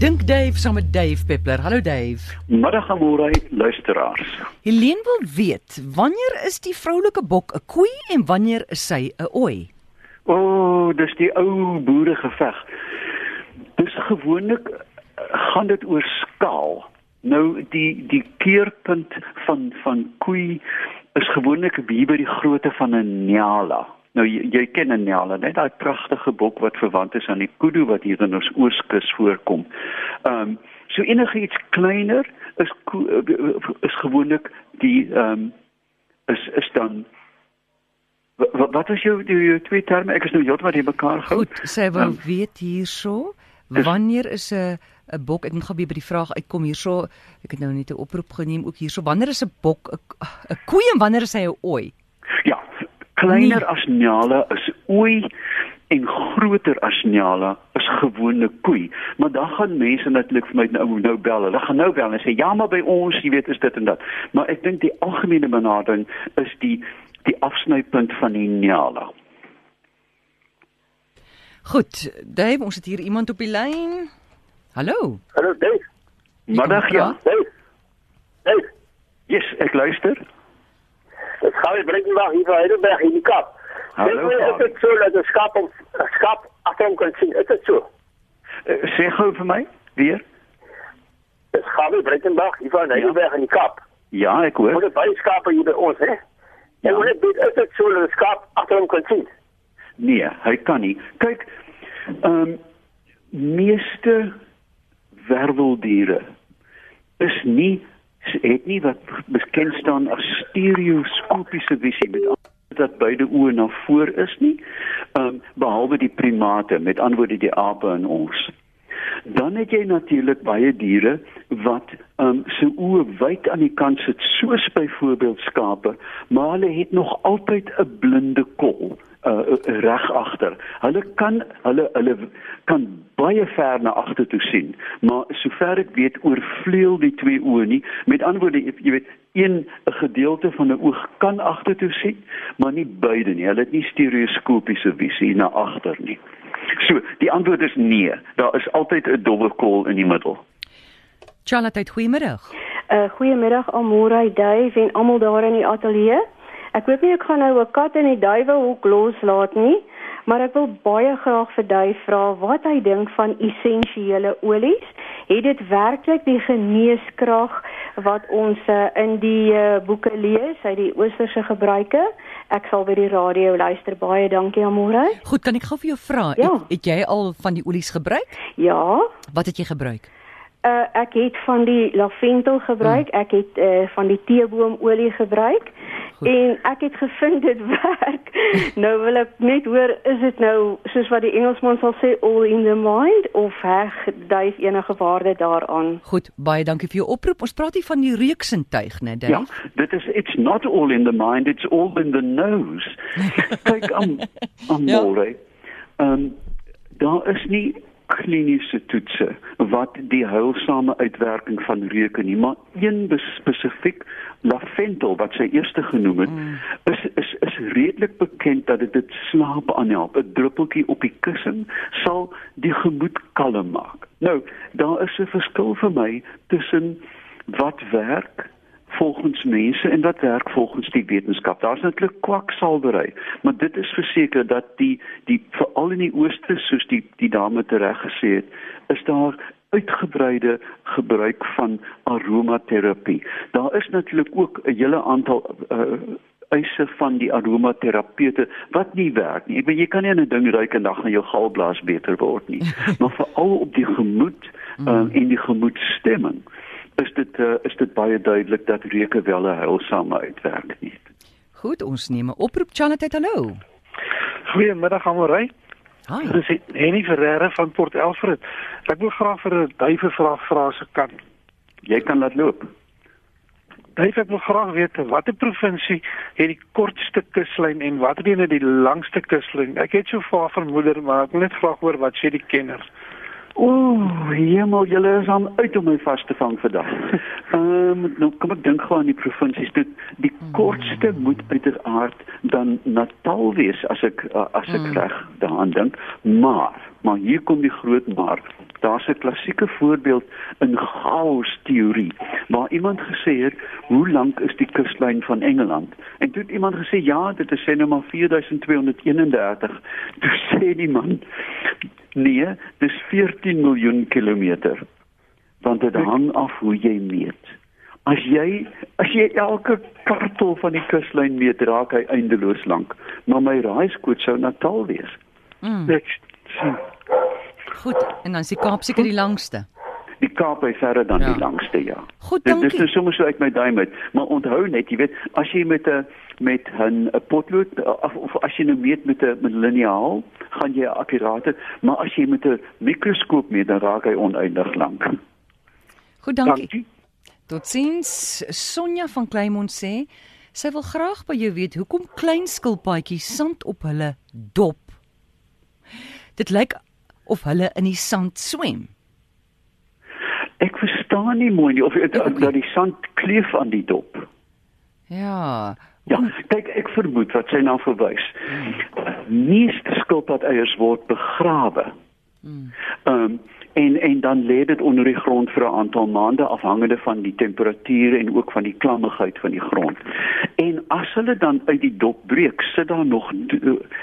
Dink Dave saam met Dave Peppler. Hallo Dave. Middag amore luisteraars. Helene wil weet, wanneer is die vroulike bok 'n koei en wanneer is sy 'n ooi? O, oh, dis die ou boeregeveg. Dis gewoonlik gaan dit oor skaal. Nou die die keerpunt van van koei is gewoonlik hier by die grootte van 'n nyala. Nou jy, jy ken 'n nyala, net daai pragtige bok wat verwant is aan die kudu wat hier in ons ooskus voorkom. Ehm um, so enigiets kleiner is is gewoonlik die ehm um, is is dan wat wat is jou die, die twee terme? Ek is nou heeltemal hier mekaar gehou. Goed, sê wou um, weet hierso, wanneer is 'n 'n bok? Ek moet gou by die vraag uitkom hierso. Ek het nou net 'n oproep geneem ook hierso. Wanneer is 'n bok 'n koei en wanneer is hy 'n ooi? Kleiner nee. as nyala is ooi en groter as nyala is gewone koei. Maar dan gaan mense natuurlik vir my nou nou bel. Hulle gaan nou bel en sê ja, maar by ons, jy weet, is dit en dat. Maar ek dink die algemene benadering is die die afsnypunt van die nyala. Goed, Dave, ons het hier iemand op die lyn. Hallo. Hallo Dave. Middag ja. Dave. Dave. Yes, ek luister. Bring maar hier van Heidelberg in die kap. Hallo. Dit is dit so dat die skap om skap agterom kan sien. Is dit so? Uh, sê gou vir my weer. Dit gaan weer Breitenberg hier van Heidelberg ja. in die kap. Ja, ek hoor. Moet baie skape hier by ons, hè? Ja. En dit is dit so dat die skap agterom kan sien. Nee, hy kan nie. Kyk, ehm um, meeste werweldiere is nie het nie wat bekend staan as stereoskopiese visie met dat beide oë na voor is nie. Um, behalwe die primate, met antwoorde die ape en ons. Dan het jy natuurlik baie diere wat um, se oë wyd aan die kant sit, soos byvoorbeeld skape, maar hulle het nog altyd 'n blinde kol uh, reg agter. Hulle kan hulle hulle kan baie ver na agter toe sien, maar sover ek weet oorvleuel die twee oë nie. Met ander woorde, jy weet, een 'n gedeelte van 'n oog kan agter toe sien, maar nie beide nie. Hulle het nie stereoskopiese visie na agter nie. So, die antwoord is nee. Daar is altyd 'n dobbelkol in die middel. Charlotte, goeiemiddag. Uh goeiemiddag Amore, Dave en almal daar in die ateljee. Ek weet nie ek gaan nou 'n kat in die duiwelhoek loslaat nie, maar ek wil baie graag vir Duif vra wat hy dink van essensiële olies. Het dit werklik die geneeskrag wat ons uh, in die uh, boeke lees uit die oosterse gebruike? Ek sal by die radio luister. Baie dankie Amore. Goed, kan ek gou vir jou vra, ja. het, het jy al van die olies gebruik? Ja. Wat het jy gebruik? Uh, ek het van die lavendel gebruik, hmm. ek het uh, van die teeboomolie gebruik. Goed. En ek het gevind dit werk. nou wil ek net hoor, is dit nou soos wat die Engelsman sal sê all in the mind of heg duif enige waarde daaraan? Goed, baie dankie vir jou oproep. Ons praat hier van die reuksintuig, né, Dave? Ja, dit is it's not all in the mind, it's all in the nose. Kyk aan aan môre. Ehm daar is nie kliniese toetse wat die heilsame uitwerking van reuke nie, maar een spesifiek lavendel wat sy eerste genoem het, mm. is is is redelik bekend dat dit dit slaap aanhelp. 'n Druppeltjie op die kussing sal die gemoed kalm maak. Nou, daar is 'n verskil vir my tussen wat werk volgens mense en wat werk volgens die wetenskap. Daar's natuurlik kwaksalwery, maar dit is verseker dat die die veral in die ooste soos die die dame tereg gesê het, is daar uitgebreide gebruik van aromaterapie. Daar is natuurlik ook 'n hele aantal uh, eise van die aromaterapeute wat nie werk nie. Ek weet jy kan nie 'n ding ruik en dan gaan jou galblaas beter word nie. maar veral op die gemoed um, en die gemoedstemming is dit uh, is dit baie duidelik dat reuke wel 'n heilsame uitwerk nie. Goed, ons neem 'n oproep Chanat het hallo. Goeiemiddag almal. Hi. Dis Henny Ferreira van Port Elfrid. Ek wil graag vir 'n duiwe vraag vra as ek kan. Jy kan laat loop. Duif ek wil graag weet watter provinsie het die kortste kuslyn en watter een het die langste kuslyn? Ek het so vaar vermoeder, maar ek wil net graag hoor wat sê die kenners. Ooh, hemel, julle is aan uit om my vas te vang vandag. Ehm, um, nou kom ek dink gou aan die provinsies. Dit die kortste moet uiteraard dan Natal wees as ek uh, as ek mm. reg daaraan dink. Maar, maar hier kom die groot maar. Daar's 'n klassieke voorbeeld in Gauss teorie waar iemand gesê het, "Hoe lank is die kuslyn van Engeland?" En toe het iemand gesê, "Ja, dit is sê nou maar 4231." Toe sê die man, "Nee, dis 14 miljoen kilometer." Want dit hang af hoe jy meet. As jy as jy elke kartel van die kuslyn meet, raak hy eindeloos lank. Maar my raaiskoot sou Natal wees. Mm. Sien. Goed, en dan is die Kaap seker die langste. Die Kaap is verder dan Ja. die langste ja. Goed, Dit, dit dankie. is sommer so uit my duim uit, maar onthou net, jy weet, as jy met 'n met 'n potlood of, of as jy nou meet met 'n met 'n liniaal, gaan jy akkurate, maar as jy met 'n mikroskoop meet, dan raak hy oneindig lank. Goed, dankie. Dankie. Totsiens. Sonja van Kleinmond sê sy wil graag by jou weet hoekom klein skilpaadjies sand op hulle dop. Dit lyk of hulle in die sand swem. Ek verstaan nie mooi nie of dat die sand kleef aan die dop. Ja. Ja, kyk ek vermoed wat sy na verwys. Meeste skilpadeiers word begrawe. Ehm um, en en dan lê dit onder die grond vir 'n aantal maande afhangende van die temperature en ook van die klammigheid van die grond. En as hulle dan uit die dop breek, sit daar nog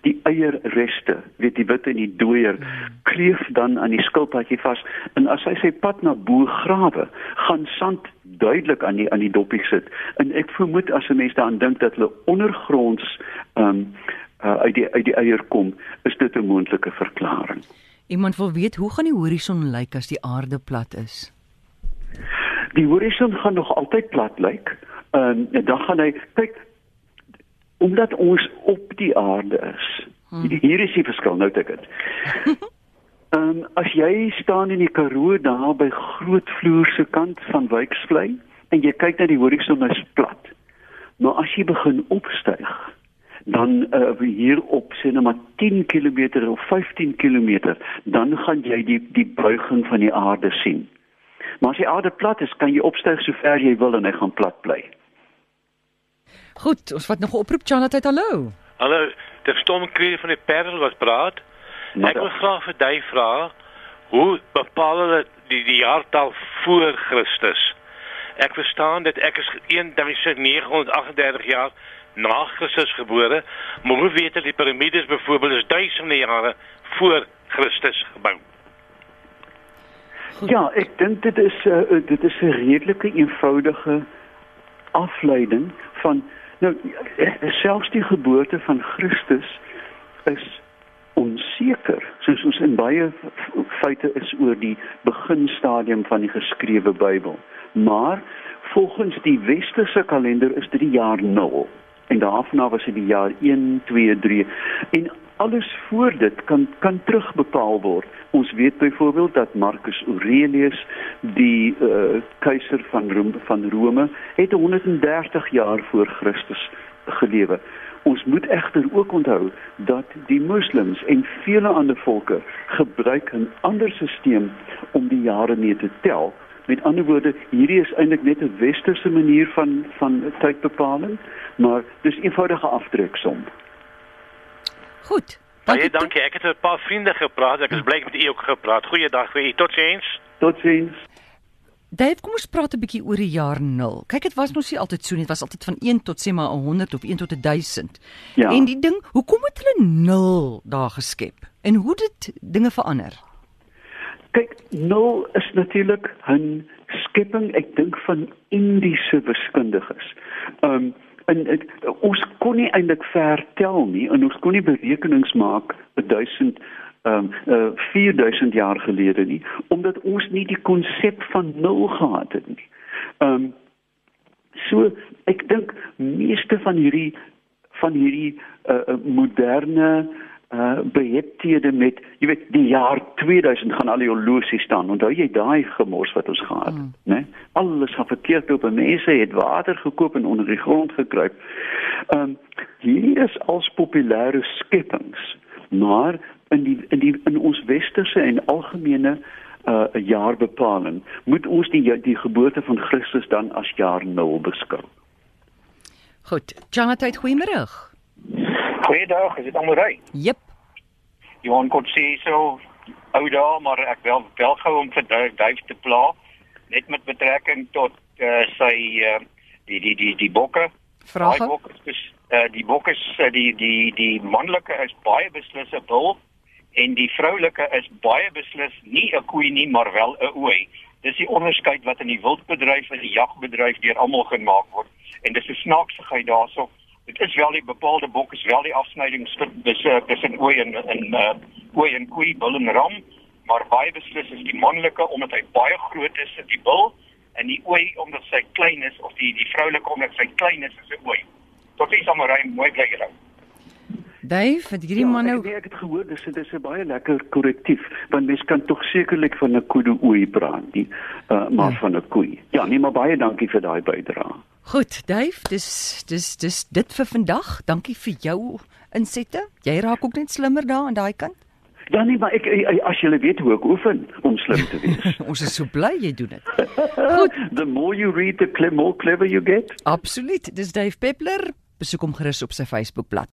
die eierreste, weet die wit en die dooier kleef dan aan die skilpadjie vas en as hy sy pad na bo grawe, gaan sand duidelik aan die aan die doppie sit. En ek vermoed as 'n mens daaraan dink dat hulle ondergronds ehm um, uh, uit die uit die eier kom, is dit 'n moontlike verklaring. Iemand wil weet hoe gaan die horison lyk as die aarde plat is? Die horison gaan nog altyd plat lyk. Ehm um, dan gaan hy kyk omdat ons op die aarde is. Hier is die verskil nou dit. Ehm um, as jy staan in die Karoo daar by Grootvloer se kant van Wyksvlei en jy kyk na die horison is plat. Maar as jy begin opstyg dan uh, hier op sê net maar 10 km of 15 km dan gaan jy die die buiging van die aarde sien. Maar as die aarde plat is, kan jy opstyg so ver jy wil en hy gaan plat bly. Goed, ons vat nog 'n oproep Chanat, hallo. Hallo, die stomkreer van die Parel wat praat. Ek wil graag vir jy vra hoe bepaal hulle die die jaartal voor Christus? Ek verstaan dat ek is 1938 jaar na Christus gebore, maar hoe weet hulle die piramides byvoorbeeld is duisende jare voor Christus gebou? Ja, ek dink dit is uh, dit is 'n redelike eenvoudige afleiding van nou eh, selfs die geboorte van Christus is onseker soos ons in baie feite is oor die beginstadium van die geskrewe Bybel. Maar volgens die westerse kalender is dit die jaar 0 en daarna was dit die jaar 1 2 3 en alles voor dit kan kan terugbepaal word. Ons weet byvoorbeeld dat Marcus Aurelius die uh, keiser van Rome, van Rome het 130 jaar voor Christus gelewe. Ons moet egter ook onthou dat die moslems en vele ander volke gebruik 'n ander stelsel om die jare mee te tel. Met ander woorde, hierdie is eintlik net 'n westerse manier van van tydbepaling, maar dis eenvoudige aftreksom. Goed. Baie dankie. Ek het met 'n paar vriende gepraat. Ek is bly met u ook gepraat. Goeiedag vir u. Totsiens. Totsiens. Dave, kom ons praat 'n bietjie oor die jaar 0. Kyk, dit was mos nie altyd so nie. Dit was altyd van 1 tot sê maar 100 of 1 tot 1000. Ja. En die ding, hoekom het hulle 0 daar geskep? En hoe dit dinge verander? Kyk, nul is natuurlik 'n skepping, ek dink van Indiese wiskundiges. Um, en ek, ons kon nie eintlik vertel nie en ons kon nie berekenings maak 1000 ehm um, uh, 4000 jaar gelede nie omdat ons nie die konsep van nul gehad het nie. Um, so ek dink meeste van hierdie van hierdie uh, uh, moderne uh behepthede met jy weet die jaar 2000 gaan al die horlosies staan. Onthou jy daai gemors wat ons gehad het, mm. né? Alles gaan verkeerd op en mense het water gekoop en onder die grond gekruip. Ehm um, hier is als populêre skepings, maar in die in die in ons westerse en algemene uh jaarbepaling moet ons die die geboorte van Christus dan as jaar 0 beskou. Goed. Chanat, goeiemôre. Goeiedag, is dit almal reg? Jep. Johan Kotse so ou dae, maar ek wel wel gou om vir duif, duif te pla net met betrekking tot uh, sy uh, die die die die bokke. Vrae? Daai bokke is uh, die bokke is uh, die die die manlike is baie beslis 'n bul en die vroulike is baie beslis nie 'n koei nie, maar wel 'n ooi. Dis die onderskeid wat in die wildbedryf en die jagbedryf deur almal gemaak word. En dis 'n snaaksigheid daarso. Dit is wel die bepaalde bok is wel die afsnyding tussen tussen ooi en en uh, ooi en koei, bul en ram, maar baie beslis is die manlike omdat hy baie groot is, is die bul en die ooi omdat sy klein is of die die vroulike omdat sy klein is, is 'n ooi. Tot is almal reg mooi bly julle. Dave, het hierdie man nou ek, nee, ek het gehoor dis dit is 'n baie lekker korrektief want mens kan tog sekerlik van 'n koeie ooi praat nie, uh, maar ja. van 'n koei. Ja, nee, maar baie dankie vir daai bydrae. Goed, Dave, dis dis dis dit vir vandag. Dankie vir jou insette. Jy raak ook net slimmer daar aan daai kant. Ja nee, maar ek as jy weet hoe ek oefen om slim te wees. Ons is so bly jy doen dit. Goed. the more you read the more clever you get. Absoluut. Dis Dave Peppler. Besoek hom gerus op sy Facebookblad.